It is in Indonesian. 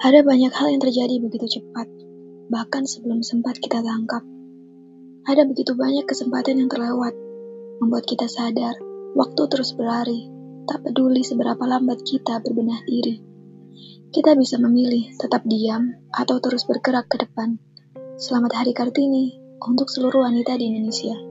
Ada banyak hal yang terjadi begitu cepat, bahkan sebelum sempat kita tangkap. Ada begitu banyak kesempatan yang terlewat, membuat kita sadar waktu terus berlari, tak peduli seberapa lambat kita berbenah diri. Kita bisa memilih tetap diam atau terus bergerak ke depan. Selamat Hari Kartini untuk seluruh wanita di Indonesia.